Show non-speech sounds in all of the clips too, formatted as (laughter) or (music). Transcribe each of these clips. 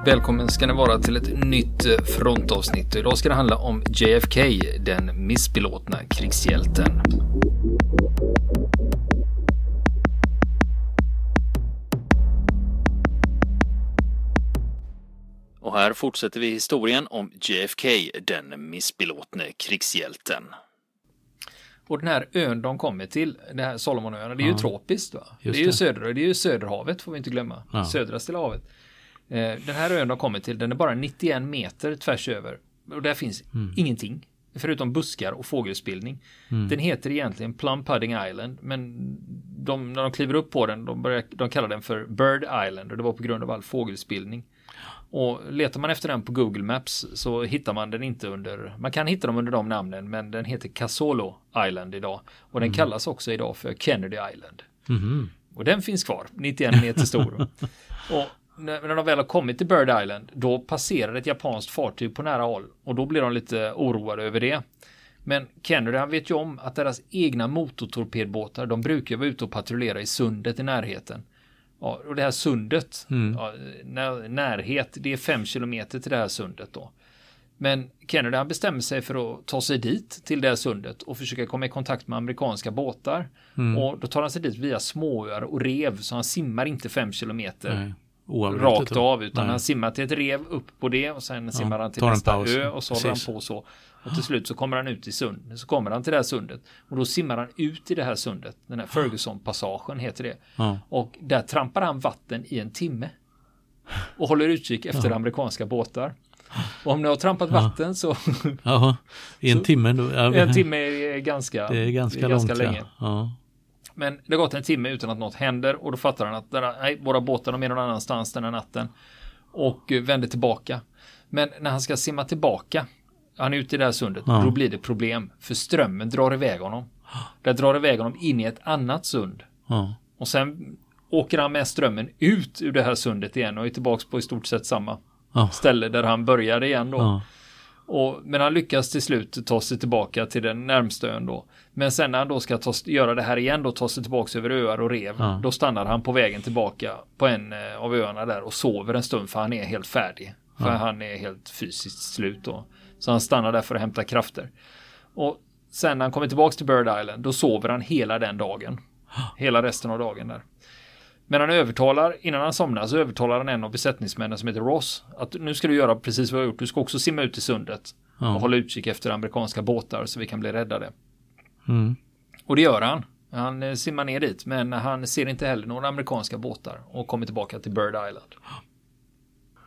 och välkommen ska ni vara till ett nytt frontavsnitt. Idag ska det handla om JFK, den missbelåtna krigshjälten. Och här fortsätter vi historien om JFK, den missbelåtne krigshjälten. Och den här ön de kommer till, det här Solomonöarna, det är ja. ju tropiskt va? det är ju södra, det är ju Söderhavet får vi inte glömma. Ja. Södra Stilla havet. Eh, den här ön de kommer till, den är bara 91 meter tvärs över. Och där finns mm. ingenting. Förutom buskar och fågelspillning. Mm. Den heter egentligen Plum Pudding Island. Men de, när de kliver upp på den, de, börjar, de kallar den för Bird Island. Och det var på grund av all fågelspillning. Och letar man efter den på Google Maps så hittar man den inte under, man kan hitta dem under de namnen, men den heter Casolo Island idag. Och den mm. kallas också idag för Kennedy Island. Mm. Och den finns kvar, 91 meter stor. (laughs) och när de väl har kommit till Bird Island, då passerar ett japanskt fartyg på nära håll och då blir de lite oroade över det. Men Kennedy han vet ju om att deras egna motortorpedbåtar, de brukar vara ute och patrullera i sundet i närheten. Ja, och det här sundet, mm. ja, när, närhet, det är fem kilometer till det här sundet då. Men Kennedy han bestämmer sig för att ta sig dit till det här sundet och försöka komma i kontakt med amerikanska båtar. Mm. Och då tar han sig dit via småöar och rev så han simmar inte fem kilometer. Nej rakt av utan Nej. han simmar till ett rev upp på det och sen ja, simmar han till nästa ö och så håller han på så. Och till slut så kommer han ut i sund. Så kommer han till det här sundet och då simmar han ut i det här sundet. Den här Ferguson-passagen heter det. Ja. Och där trampar han vatten i en timme. Och håller utkik efter ja. amerikanska båtar. Och om ni har trampat vatten så... Jaha, i en timme då? En timme är ganska, det är ganska, är ganska långt, länge. Ja. Men det har gått en timme utan att något händer och då fattar han att nej, våra båtar är någon annanstans den här natten. Och eh, vänder tillbaka. Men när han ska simma tillbaka, han är ute i det här sundet, ja. då blir det problem. För strömmen drar iväg honom. Det drar iväg honom in i ett annat sund. Ja. Och sen åker han med strömmen ut ur det här sundet igen och är tillbaka på i stort sett samma ja. ställe där han började igen då. Och, men han lyckas till slut ta sig tillbaka till den närmsta ön då. Men sen när han då ska ta, göra det här igen då, ta sig tillbaka över öar och rev. Ja. Då stannar han på vägen tillbaka på en eh, av öarna där och sover en stund för han är helt färdig. För ja. han är helt fysiskt slut då. Så han stannar där för att hämta krafter. Och sen när han kommer tillbaka till Bird Island då sover han hela den dagen. (gasps) Hela resten av dagen där. Men han övertalar, innan han somnar, så övertalar han en av besättningsmännen som heter Ross. Att nu ska du göra precis vad jag gjort. Du ska också simma ut i sundet. Ja. Och hålla utkik efter amerikanska båtar så vi kan bli räddade. Mm. Och det gör han. Han eh, simmar ner dit, men han ser inte heller några amerikanska båtar och kommer tillbaka till Bird Island.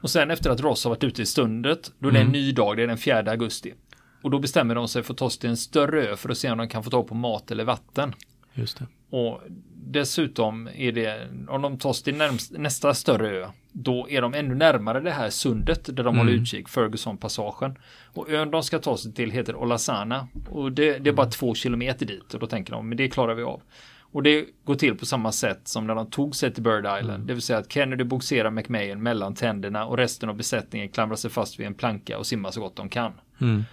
Och sen efter att Ross har varit ute i stundet, då är det en mm. ny dag, det är den 4 augusti. Och då bestämmer de sig för att ta sig till en större ö för att se om de kan få tag på mat eller vatten. Just det. Och dessutom är det, om de tar sig till närmst, nästa större ö, då är de ännu närmare det här sundet där de mm. håller utkik, Ferguson-passagen. Och ön de ska ta sig till heter Olasana. Och det, det är bara mm. två kilometer dit och då tänker de, men det klarar vi av. Och det går till på samma sätt som när de tog sig till Bird Island. Mm. Det vill säga att Kennedy boxerar McMahon mellan tänderna och resten av besättningen klamrar sig fast vid en planka och simmar så gott de kan. Mm.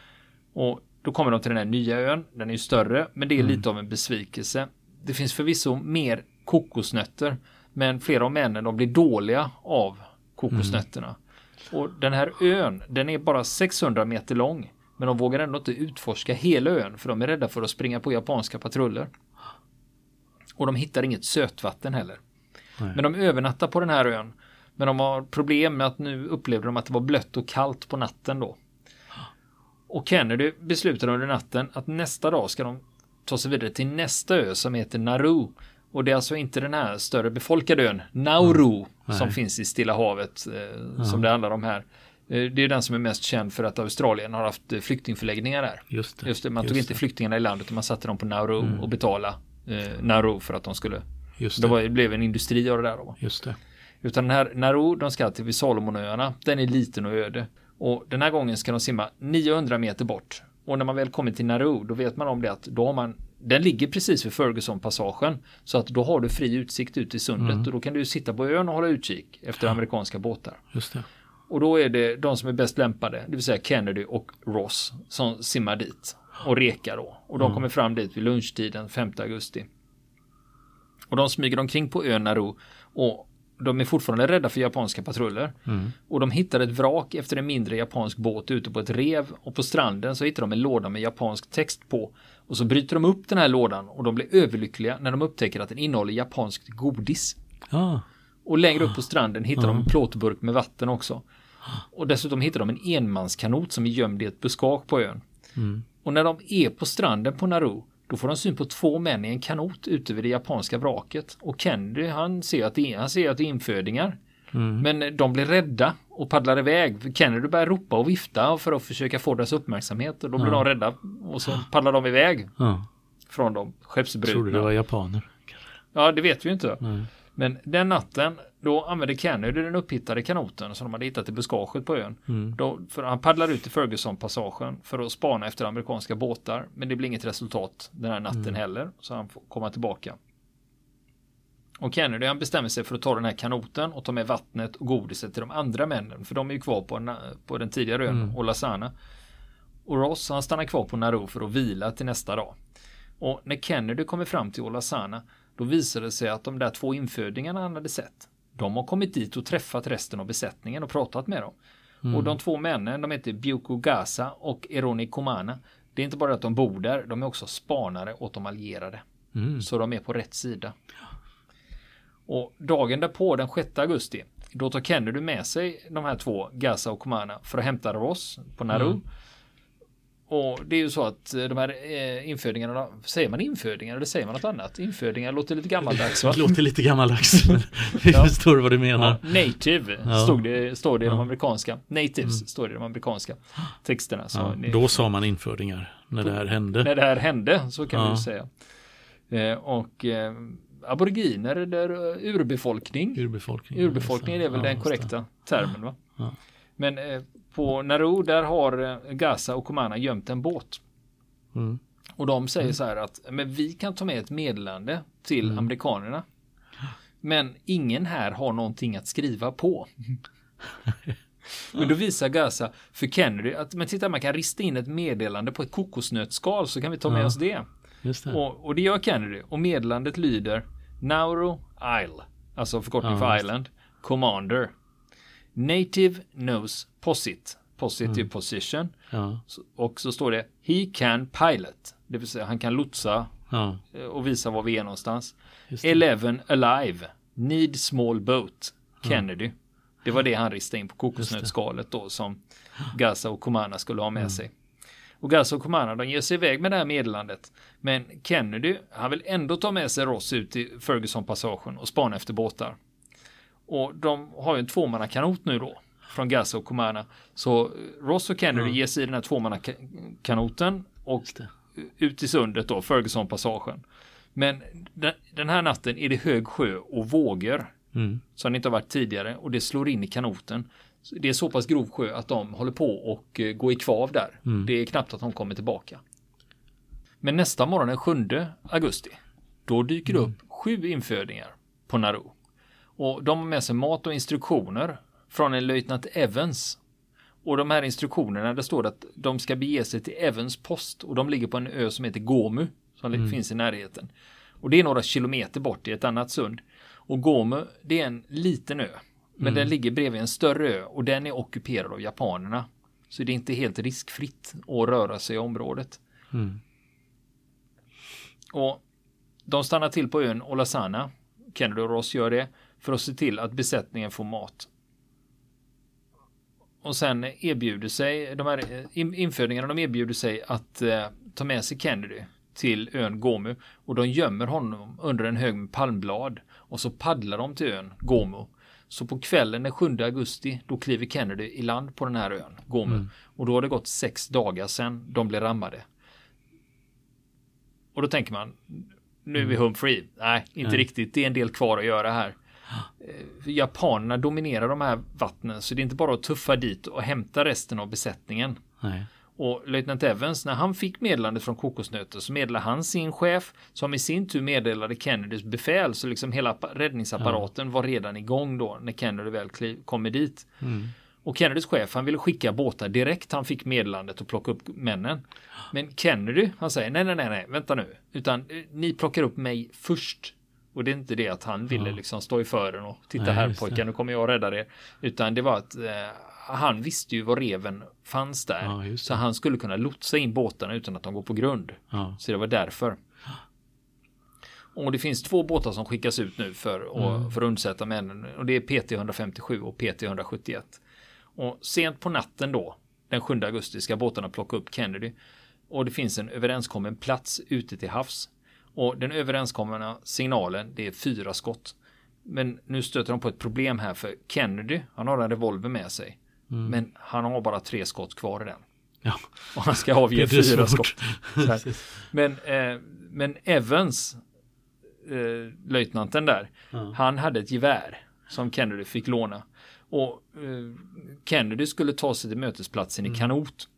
Och då kommer de till den här nya ön. Den är ju större, men det är mm. lite av en besvikelse det finns förvisso mer kokosnötter. Men flera av männen de blir dåliga av kokosnötterna. Mm. Och den här ön, den är bara 600 meter lång. Men de vågar ändå inte utforska hela ön för de är rädda för att springa på japanska patruller. Och de hittar inget sötvatten heller. Nej. Men de övernattar på den här ön. Men de har problem med att nu upplevde de att det var blött och kallt på natten då. Och Kennedy beslutar under natten att nästa dag ska de ta sig vidare till nästa ö som heter Nauru. Och det är alltså inte den här större befolkade ön, Nauru, mm. som finns i Stilla havet, eh, mm. som det handlar om här. Eh, det är den som är mest känd för att Australien har haft eh, flyktingförläggningar där. Just det. Just det man tog inte flyktingarna i landet utan man satte dem på Nauru mm. och betalade eh, Nauru för att de skulle. Just det. det, var, det blev en industri av det där då. Just det. Utan den här Nauru, de ska till vid Salomonöarna. Den är liten och öde. Och den här gången ska de simma 900 meter bort och när man väl kommer till Nauru, då vet man om det att då har man den ligger precis vid Ferguson-passagen. Så att då har du fri utsikt ut i sundet mm. och då kan du sitta på ön och hålla utkik efter ja. amerikanska båtar. Och då är det de som är bäst lämpade, det vill säga Kennedy och Ross, som simmar dit och rekar då. Och de mm. kommer fram dit vid lunchtiden 5 augusti. Och de smyger omkring på ön Nauru och de är fortfarande rädda för japanska patruller. Mm. Och de hittar ett vrak efter en mindre japansk båt ute på ett rev och på stranden så hittar de en låda med japansk text på. Och så bryter de upp den här lådan och de blir överlyckliga när de upptäcker att den innehåller japanskt godis. Ja. Och längre upp på stranden hittar de en plåtburk med vatten också. Och dessutom hittar de en enmanskanot som är gömd i ett buskak på ön. Mm. Och när de är på stranden på Nauru då får de syn på två män i en kanot ute vid det japanska vraket. Och Kennedy han ser att det är, han ser att det är infödingar. Mm. Men de blir rädda och paddlar iväg. Kennedy börjar ropa och vifta för att försöka få deras uppmärksamhet. Och då blir Ja. de rädda och så paddlar de iväg Ja. från de Trodde det skeppsbrutna. var japaner. Ja, det vet vi inte. Men den natten, då använde Kennedy den upphittade kanoten som de hade hittat i buskaget på ön. Mm. Då, för han paddlar ut i Ferguson-passagen för att spana efter amerikanska båtar. Men det blir inget resultat den här natten heller. Så han får komma tillbaka. Och Kennedy han bestämmer sig för att ta den här kanoten och ta med vattnet och godiset till de andra männen. För de är ju kvar på, en, på den tidigare ön, Mm. Olasana. Och Ross han stannar kvar på Nauru för att vila till nästa dag. Och när Kennedy kommer fram till Olasana då visar det sig att de där två infödingarna han hade sett de har kommit dit och träffat resten av besättningen och pratat med dem. Och de två männen, de heter Byuko Gaza och Eroni Komana. Det är inte bara att de bor där, de är också spanare åt de allierade. Mm. Så de är på rätt sida. Och dagen därpå, den 6 augusti, då tar Kennedy med sig de här två, Gaza och Komana, för att hämta Ross på Nauru. Mm. Och det är ju så att eh, de här eh, infödingarna, säger man infödingar eller säger man något annat? Infödingar låter lite gammaldags va? (laughs) Låter lite gammaldags. (laughs) Vi Ja. förstår vad du menar. Ja, native Ja. stod det, står det i de amerikanska. Natives står det i de amerikanska texterna. Så det- då sa man infödingar när det här hände. när det här hände, så kan Ja. vi säga. Eh, och eh, aboriginer eller eh, urbefolkning. Urbefolkning. Urbefolkning är väl den korrekta termen va? Men eh, på Nauru där har eh, Gaza och Komana gömt en båt. Mm. Och de säger så här att men vi kan ta med ett meddelande till Mm. amerikanerna. Men ingen här har någonting att skriva på. (laughs) Men då visar Gaza för Kennedy att men titta man kan rista in ett meddelande på ett kokosnötsskal så kan vi ta med Ja. oss det. Det. Och, och det gör Kennedy. Och meddelandet lyder Nauru Isle. Alltså förkortning Ja, för Island. Commander. Native knows posit. Posit Mm. position. Ja, Och så står det He can pilot. Det vill säga han kan lotsa ja, eh, och visa var vi är någonstans. Eleven alive. Need small boat. Kennedy. Det var det han ristade in på kokosnötsskalet då som Gaza och Komana skulle ha med Mm. sig. Och Gaza och Komana de ger sig iväg med det här meddelandet. Men Kennedy, han vill ändå ta med sig Ross ut i Ferguson-passagen och spana efter båtar. Och de har ju en tvåmannakanot nu då från Gaza och Komana. Så Ross och Kennedy Ja. ger sig i den här tvåmannakanoten och ut i sundet då, Ferguson-passagen. Men den, här natten är det hög sjö och vågor Mm. som det inte har varit tidigare och det slår in i kanoten. Det är så pass grov sjö att de håller på och eh, gå i kvav där. Mm. Det är knappt att de kommer tillbaka. Men nästa morgon den 7 augusti, då dyker det Mm. upp sju infödingar på Nauru. Och de har med sig mat och instruktioner från en löjtnant Evans. Och de här instruktionerna, det står att de ska bege sig till Evans post och de ligger på en ö som heter Gomu, som Mm. finns i närheten. Och det är några kilometer bort i ett annat sund. Och Gomu, det är en liten ö. Men Mm. den ligger bredvid en större ö och den är ockuperad av japanerna. Så det är inte helt riskfritt att röra sig i området. Mm. Och de stannar till på ön Olasana. Kennedy och Ross gör det för att se till att besättningen får mat. Och sen erbjuder sig de här eh, in- infödingarna, de erbjuder sig att eh, ta med sig Kennedy till ön Gomu och de gömmer honom under en hög med palmblad och så paddlar de till ön Gomu. Så på kvällen den 7 augusti då kliver Kennedy i land på den här ön Gomu Mm. och då har det gått sex dagar sedan de blev rammade. Och då tänker man nu är vi home free. Nej, inte Nej. riktigt. Det är en del kvar att göra här. Eh, Japanerna dominerar de här vattnen så det är inte bara att tuffa dit och hämta resten av besättningen. Nej. Och löjtnant Evans, när han fick meddelandet från kokosnötter så meddelade han sin chef som i sin tur meddelade Kennedys befäl så liksom hela appa- räddningsapparaten var redan igång då när Kennedy väl kommer dit. Mm. Och Kennedys chef han ville skicka båtar direkt han fick meddelandet och plocka upp männen. Men Kennedy han säger nej nej nej nej vänta nu utan eh, ni plockar upp mig först. Och det är inte det att han ville Ja. liksom stå i fören och titta Nej, här pojkar, nu kommer jag rädda er. Utan det var att eh, han visste ju var reven fanns där. Ja, så han skulle kunna lotsa in båtarna utan att de går på grund. Ja. Så det var därför. Och det finns två båtar som skickas ut nu för, och, för att undsätta männen. Och det är PT 157 och PT 171. Och sent på natten då, den 7 augusti, ska båtarna plocka upp Kennedy. Och det finns en överenskommen plats ute till havs. Och den överenskomna signalen, det är fyra skott. Men nu stöter de på ett problem här för Kennedy, han har en revolver med sig. Men han har bara tre skott kvar i den. Ja. (laughs) Och han ska avge (laughs) fyra svårt. skott. (laughs) Men, eh, men Evans, eh, löjtnanten där, Ja. han hade ett gevär som Kennedy fick låna. Och eh, Kennedy skulle ta sig till mötesplatsen Mm. i kanot.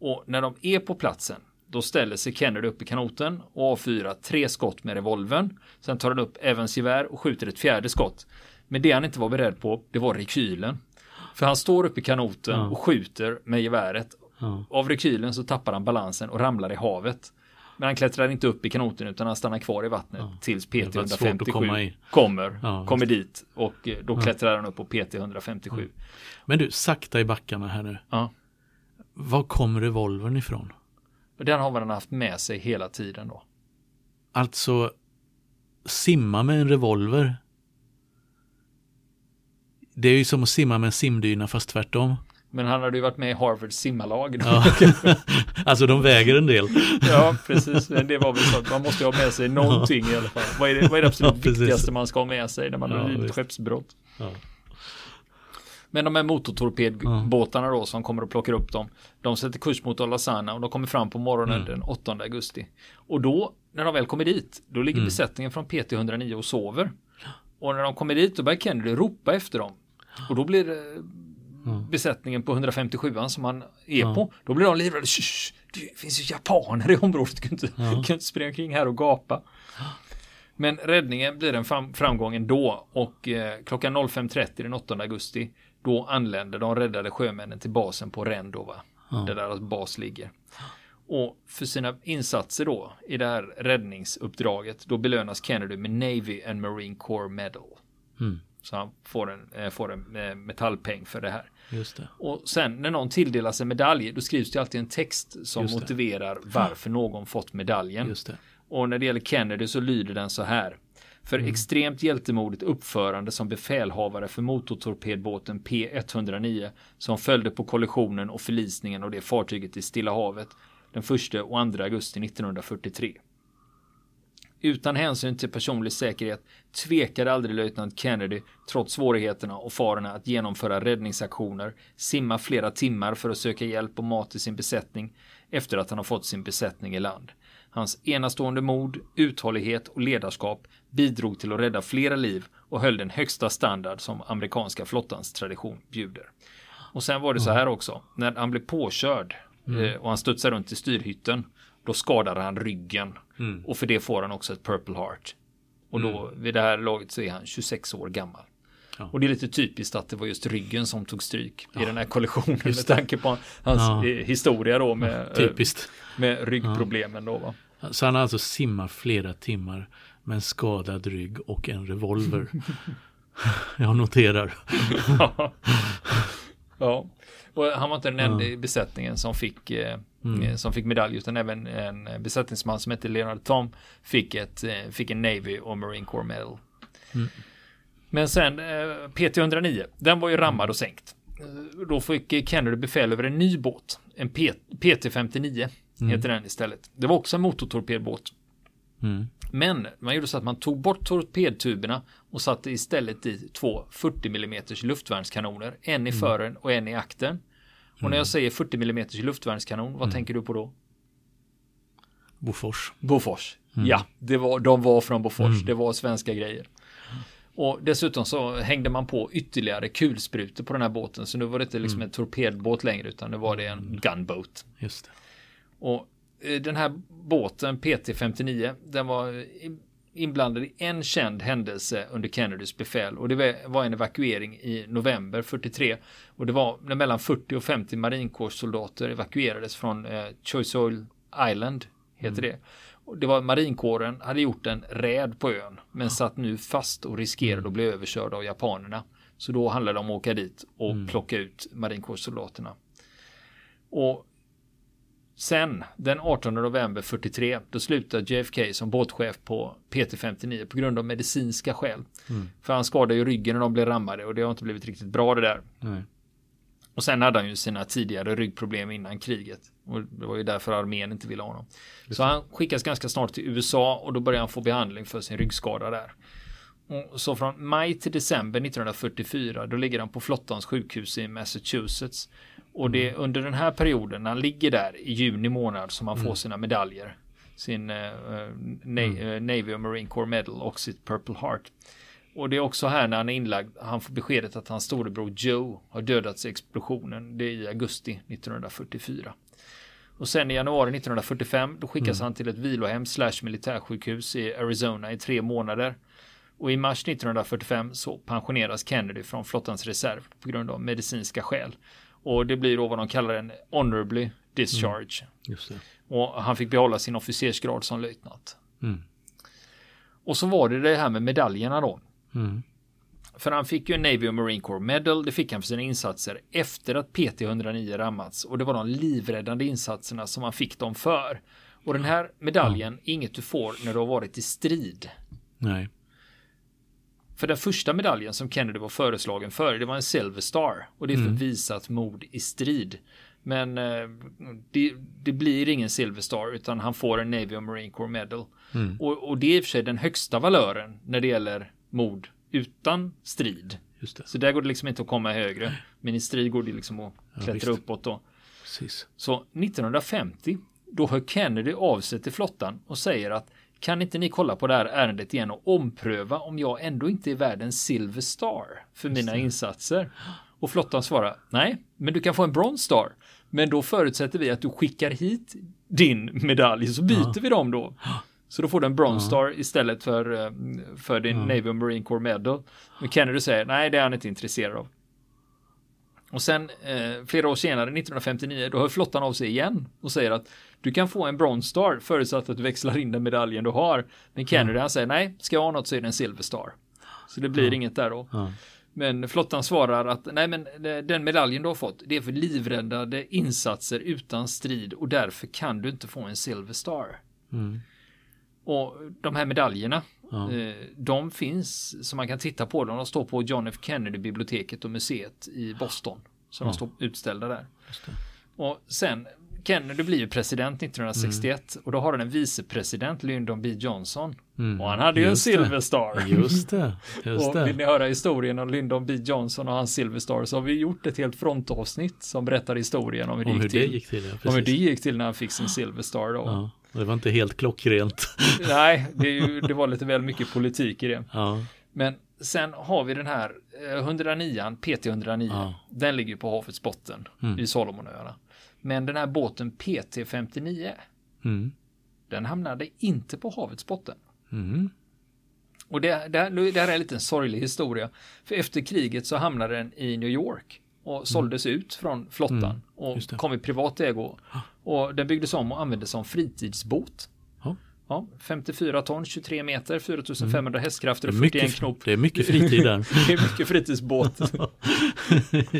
Och när de är på platsen, då ställer sig Kennedy upp i kanoten och avfyrar tre skott med revolvern. Sen tar han upp Evans gevär och skjuter ett fjärde skott. Men det han inte var beredd på, det var rekylen. För han står upp i kanoten Ja. och skjuter med geväret. Ja. Av rekylen så tappar han balansen och ramlar i havet. Men han klättrar inte upp i kanoten utan han stannar kvar i vattnet Ja. tills Det var svårt att PT-157 komma in. kommer, Ja, kommer dit och eh, då klättrar han upp på PT-157. Men du, sakta i backarna här nu. Ja. Var kom revolvern ifrån? Och Den har han haft med sig hela tiden då. Alltså, simma med en revolver. Det är ju som att simma med en simdyna fast tvärtom. Men han hade ju varit med i Harvards simmarlag. Då. Ja. (laughs) alltså de väger en del. ja, precis. Men det var väl så att man måste ha med sig någonting i alla fall. Vad är det, vad är det absolut Ja, viktigaste man ska ha med sig när man Ja, har visst. skeppsbrott? Ja. Men de här motortorpedbåtarna då som kommer och plockar upp dem. De sätter kurs mot Olasana och de kommer fram på morgonen Mm. den 8 augusti. Och då, när de väl kommer dit, då ligger Mm. besättningen från PT-109 och sover. Och när de kommer dit, då börjar Kennedy ropa efter dem. Och då blir det besättningen på 157 som han är Ja. på. Då blir de livrädda. "Shh, Det finns ju japaner i området. Du kan inte, Ja. du kan inte springa omkring här och gapa. Men räddningen blir en fram, framgång ändå och eh, klockan 05.30 den 8 augusti då anländer de räddade sjömännen till basen på Rendova. Ja. Där deras bas ligger. Och för sina insatser då i det här räddningsuppdraget då belönas Kennedy med Navy and Marine Corps Medal. Mm. Så han får en, eh, får en eh, metallpeng för det här. Just det. Och sen när någon tilldelas en medalj då skrivs det alltid en text som motiverar varför någon fått medaljen. Och när det gäller Kennedy så lyder den så här. För Mm. extremt hjältemodigt uppförande som befälhavare för motortorpedbåten P109 som följde på kollisionen och förlisningen av det fartyget i Stilla havet den 1 och 2 augusti 1943. Utan hänsyn till personlig säkerhet tvekade aldrig löjtnant Kennedy, trots svårigheterna och farorna, att genomföra räddningsaktioner, simma flera timmar för att söka hjälp och mat till sin besättning efter att han har fått sin besättning i land. Hans enastående mod, uthållighet och ledarskap bidrog till att rädda flera liv och höll den högsta standard som amerikanska flottans tradition bjuder. Och sen var det så här också, när han blev påkörd eh, och han studsade runt i styrhytten, då skadade han ryggen. Mm. Och för det får han också ett Purple Heart. Och då vid det här laget så är han 26 år gammal. Ja. Och det är lite typiskt att det var just ryggen som tog stryk i den här kollisionen (laughs) med tanke på hans Ja. eh, historia då med, eh, Typiskt med ryggproblemen då va. Så han alltså simmar flera timmar med en skadad rygg och en revolver. (laughs) Jag noterar. ja. ja. Och han var inte den enda i besättningen som fick, eh, mm. Eh, som fick medalj utan även en eh, besättningsman som hette Leonard Tom fick, ett, eh, fick en Navy och Marine Corps Medal. Mm. Men sen eh, PT-109, den var ju rammad och sänkt. Då fick Kennedy befäl över en ny båt, en PT-59 mm. heter den istället. Det var också en motortorpedbåt. Mm. Men man gjorde så att man tog bort torpedtuberna och satte istället i två 40 mm luftvärnskanoner. En i mm. fören och en i akten. Och när jag mm. säger 40 mm luftvärnskanon, vad mm. tänker du på då? Bofors. Bofors. Mm. Ja, det var, de var från Bofors. Mm. Det var svenska grejer. Och dessutom så hängde man på ytterligare kulsprutor på den här båten. Så nu var det inte liksom mm. en torpedbåt längre, utan nu var det en gunboat. Just det. Och eh, den här båten PT59, den var i- inblandad i en känd händelse under Kennedys befäl och det var- en evakuering i november 43 och det var när mellan 40 och 50 marinkårssoldater evakuerades från eh, Choiseul Island heter det. Det var marinkåren hade gjort en räd på ön men satt nu fast och riskerade att bli överkörda av japanerna. Så då handlade det om att åka dit och mm. plocka ut marinkårssoldaterna. Och sen den 18 november 43 då slutade JFK som båtchef på PT59 på grund av medicinska skäl. Mm. För han skadade ju ryggen när de blev rammade och det har inte blivit riktigt bra det där. Nej. Och sen hade han ju sina tidigare ryggproblem innan kriget. Och det var ju därför armén inte ville ha honom. Just så han skickas ganska snart till USA och då börjar han få behandling för sin ryggskada där. Så från maj till december 1944 då ligger han på flottans sjukhus i Massachusetts. Och det är mm. under den här perioden när han ligger där i juni månad som han mm. får sina medaljer. Sin uh, Na mm. uh, Navy och Marine Corps Medal och sitt Purple Heart. Och det är också här när han är inlagd, han får beskedet att hans storebror Joe har dödats i explosionen. Det är i augusti 1944. Och sen i januari 1945 då skickas mm. han till ett vilohem slash militärsjukhus i Arizona i tre månader. Och i mars 1945 så pensioneras Kennedy från flottans reserv på grund av medicinska skäl. Och det blir då vad de kallar en honorably discharge. Mm. Och han fick behålla sin officersgrad som löjtnant. Mm. Och så var det det här med medaljerna då. Mm. För han fick ju en Navy och Marine Corps Medal. Det fick han för sina insatser efter att PT-109 rammats. Och det var de livräddande insatserna som han fick dem för. Och den här medaljen är inget du får när du har varit i strid. Nej. För den första medaljen som Kennedy var föreslagen för, det var en Silver Star. Och det är för mm. visat mod i strid. Men eh, det, det, blir ingen Silver Star utan han får en Navy och Marine Corps Medal. Mm. Och, och, det är i och för sig den högsta valören när det gäller mod utan strid. Så där går det liksom inte att komma högre. Men i strid går det liksom att klättra ja, uppåt då. Precis. Så 1950 då hör Kennedy av sig till flottan och säger att kan inte ni kolla på det här ärendet igen och ompröva om jag ändå inte är värd en Silver Star för mina insatser? Och flottan svarar nej, men du kan få en Bronze Star. Men då förutsätter vi att du skickar hit din medalj så byter ja. vi dem då. Så då får du en Bronze Star istället för, eh, för din ja. Navy Marine Corps Medal. Men Kennedy säger nej, det är han inte intresserad av. Och sen eh, flera år senare, 1959, då hör flottan av sig igen och säger att du kan få en Bronze Star förutsatt att du växlar in den medaljen du har. Men Kennedy han säger nej, ska jag ha något så är det en Silver Star. Så det blir mm. inget där då. Mm. Men flottan svarar att nej men den medaljen du har fått det är för livräddande insatser utan strid och därför kan du inte få en Silver Star. Mm. Och de här medaljerna, ja. eh, de finns som man kan titta på. De står på John F Kennedy biblioteket och museet i Boston. Så ja. de står utställda där. Och sen Kennedy blir ju president 1961 mm. och då har han en vicepresident, Lyndon B Johnson. Mm. Och han hade ju en Silver Star. Just det. Just och vill ni höra historien om Lyndon B Johnson och hans Silver Star så har vi gjort ett helt frontavsnitt som berättar historien om hur det, om gick, hur till. det gick till. Ja, om hur det gick till när han fick sin Silver Star då. Ja. Det var inte helt klockrent. (laughs) Nej, det, ju, det, var lite väl mycket politik i det. (laughs) Ja. Men sen har vi den här 109, eh, PT109. Ja. Den ligger på havets botten mm. i Salomonöarna. Men den här båten PT59. Mm. Den hamnade inte på havets botten. Mm. Och det, det, det här är en liten sorglig historia. För efter kriget så hamnade den i New York och såldes mm. ut från flottan mm. och kom i privat ägo. Och den byggdes om och användes som fritidsbåt. Ja, 54 ton, 23 meter, 4500 mm. hästkrafter och 41 mycket, knop. Det är mycket fritid där. (laughs) det är mycket fritidsbåt. (laughs)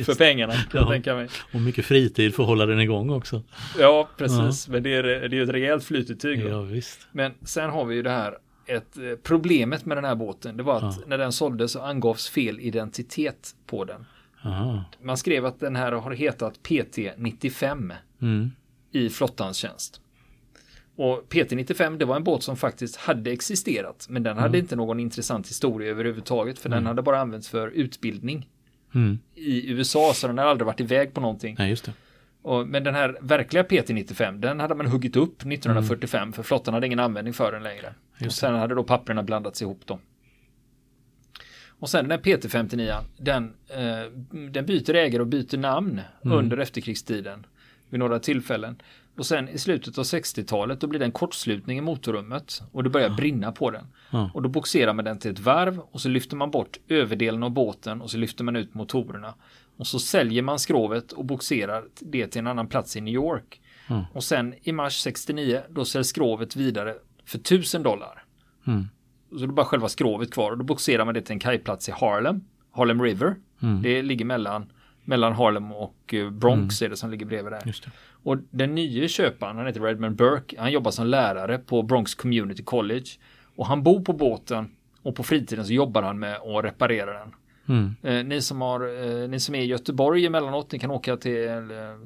för pengarna kan ja. jag tänka mig. Och mycket fritid för att hålla den igång också. Ja, precis. Ja. Men det är, det är ett rejält flytetyg. Ja, visst. Men sen har vi ju det här ett, eh, problemet med den här båten. Det var att ja. när den såldes så angavs fel identitet på den. Aha. Man skrev att den här har hetat PT95 mm. I flottans tjänst. Och PT95 det var en båt som faktiskt hade existerat men den hade mm. inte någon intressant historia överhuvudtaget för mm. den hade bara använts för utbildning mm. i USA så den hade aldrig varit iväg på någonting. Nej, just det. Och, men den här verkliga PT95 den hade man huggit upp 1945 mm. för flottan hade ingen användning för den längre. och sen hade då papperna blandats ihop då. Och sen den PT59 den, eh, den byter ägare och byter namn mm. under efterkrigstiden vid några tillfällen. Och sen i slutet av 60-talet då blir det en kortslutning i motorrummet och det börjar ja. brinna på den. Ja. Och då boxerar man den till ett varv och så lyfter man bort överdelen av båten och så lyfter man ut motorerna. Och så säljer man skrovet och boxerar det till en annan plats i New York. Ja. Och sen i mars 69 då säljs skrovet vidare för 1000 dollar. Mm. Så det är bara själva skrovet kvar och då boxerar man det till en kajplats i Harlem, Harlem River. Mm. Det ligger mellan, mellan Harlem och eh, Bronx är det som ligger bredvid där. Och den nya köparen, han heter Redmond Burke, han jobbar som lärare på Bronx Community College. Och han bor på båten och på fritiden så jobbar han med att reparera den. Mm. Eh, ni, som har, eh, ni som är i Göteborg emellanåt, ni kan åka till eh,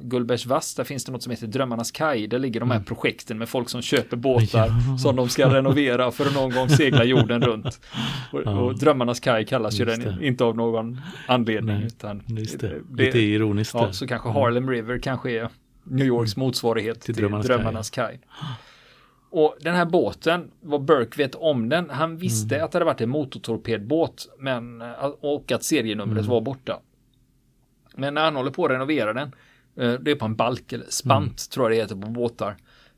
Gullbergsvass. Där finns det något som heter Drömmarnas kaj. Där ligger de här projekten med folk som köper båtar Ja. som de ska renovera för att någon gång segla jorden runt. Och, Ja. och Drömmarnas kaj kallas ju Just den det. inte av någon anledning. Nej, utan Just det. det- Lite ironiskt Ja, så kanske Harlem River kanske är New Yorks motsvarighet till, Till Drömmarnas Drömmarnas, kaj. Och den här båten, vad Burke vet om den, han visste Mm. att det hade varit en motortorpedbåt men, eh, och att serienumret Mm. var borta. Men när han håller på att renovera den, eh, det är på en balk eller spant Mm. tror jag det heter på båtar.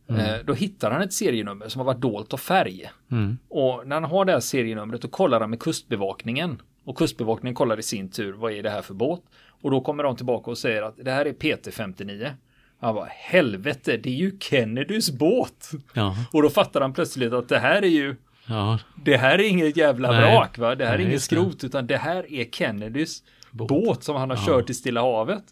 eh, Då hittar han ett serienummer som har varit dolt av färg. Mm. Och när han har det här serienumret då kollar han med kustbevakningen. Och kustbevakningen kollar i sin tur vad är det här för båt. Och då kommer de tillbaka och säger att det här är PT59. Han bara helvete det är ju Kennedys båt. Ja, Och då fattar han plötsligt att det här är ju ja, det här är inget jävla Nej. vrak va. Det här är Nej, inget just det. skrot utan det här är Kennedys båt, Båt. som han har Ja. kört i Stilla havet.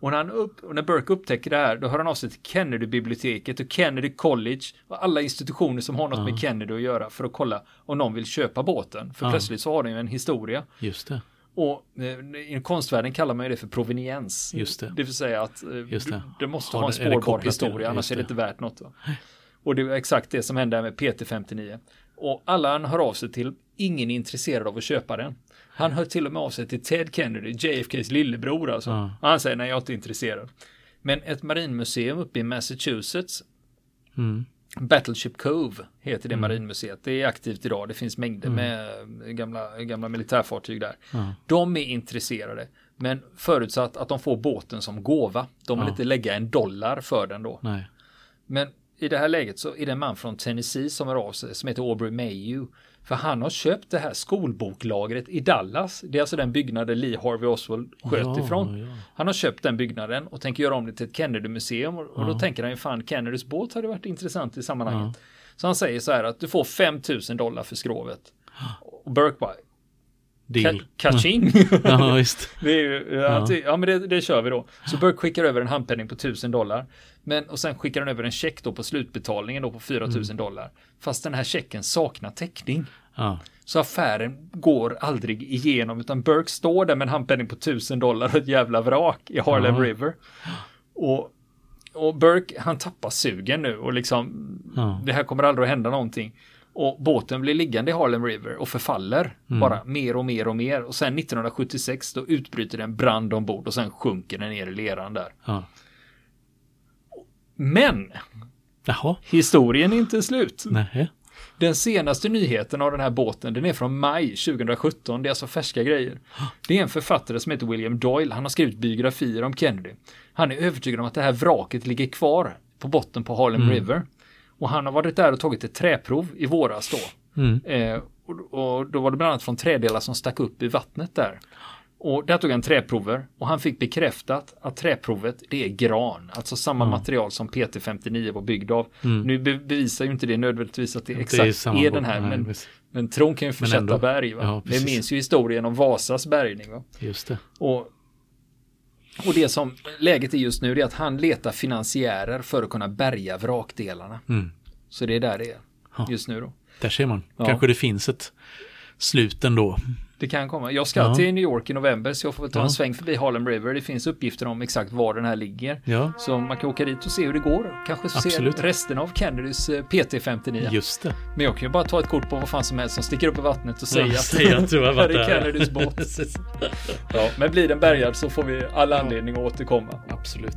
Och när, han upp, och när Burke upptäcker det här, då hör han av sig till Kennedy-biblioteket och Kennedy College och alla institutioner som har något med Kennedy att göra för att kolla om någon vill köpa båten. För plötsligt så har den ju en historia. just det. Och eh, i konstvärlden kallar man ju det för proveniens. Just det. Det vill säga att eh, Just det. Det måste Har ha en det- det spårbar historia, annars just är det det. inte värt något. Va? Och det är exakt det som hände med PT59. Och alla han hör av sig till, ingen är intresserad av att köpa den. Han hör till och med av sig till Ted Kennedy, JFKs lillebror alltså. Ja. Och han säger nej, jag är inte intresserad. Men ett marinmuseum uppe i Massachusetts, Mm. Battleship Cove heter det marinmuseet. Det är aktivt idag. Det finns mängder Mm. med gamla, gamla militärfartyg där. Ja. De är intresserade. Men förutsatt att de får båten som gåva. De vill Ja. inte lägga en dollar för den då. Nej. Men i det här läget så är det en man från Tennessee som hör av sig som heter Aubrey Mayhew. För han har köpt det här skolboklagret i Dallas. Det är alltså den byggnaden Lee Harvey Oswald sköt Ja, ifrån. ja. Han har köpt den byggnaden och tänker göra om det till ett Kennedy-museum. Och, och då Ja. tänker han ju fan Kennedys båt hade varit intressant i sammanhanget. Så han säger så här att du får 5000 dollar för skrovet. Och Burke bara, Deal. "Ka- kaching. (laughs) Ja, just. Det är ju, ja, ty- ja men det, det kör vi då. Så Burke skickar över en handpenning på 1000 dollar. Men och sen skickar han över en check då på slutbetalningen då på 4000 dollar. Fast den här checken saknar täckning. Ja. Så affären går aldrig igenom utan Burke står där med en handpenning på 1000 dollar och ett jävla vrak i Harlem Ja. River. Och, och Burke han tappar sugen nu och liksom Ja. det här kommer aldrig att hända någonting. Och båten blir liggande i Harlem River och förfaller Mm. bara mer och mer och mer. Och sen 1976 då utbryter en brand ombord och sen sjunker den ner i leran där. Ja. Men Jaha. historien är inte slut. Nej. Den senaste nyheten av den här båten, den är från maj 2017. Det är alltså färska grejer. Det är en författare som heter William Doyle. Han har skrivit biografier om Kennedy. Han är övertygad om att det här vraket ligger kvar på botten på Harlem Mm. River. Och han har varit där och tagit ett träprov i våras då. Mm. Eh, och, och då var det bland annat från trädelar som stack upp i vattnet där. Och där tog han träprover och han fick bekräftat att träprovet det är gran, alltså samma Ja. material som PT59 var byggd av. Mm. Nu be- bevisar ju inte det nödvändigtvis att det Det är exakt är, samma den här, Nej, men, visst. men tron kan ju försätta ändå. berg. Va? Ja, det precis. minns ju historien om Vasas bärgning. Va? Just det. Och, och det som läget är just nu är att han letar finansiärer för att kunna bärga vrakdelarna. Mm. Så det är där det är just nu då. Där ser man. Ja. Kanske det finns ett slut ändå. Det kan komma. Jag ska Ja. till New York i november så jag får väl ta Ja. en sväng förbi Harlem River. Det finns uppgifter om exakt var den här ligger. Ja, Så man kan åka dit och se hur det går. Kanske se resten av Kennedys eh, PT59. just det. Men jag kan ju bara ta ett kort på vad fan som helst som sticker upp i vattnet och säga Ja, att (laughs) säga att här är. Kennedys båt. (laughs) ja, men blir den bärgad så får vi alla anledning att återkomma. Absolut.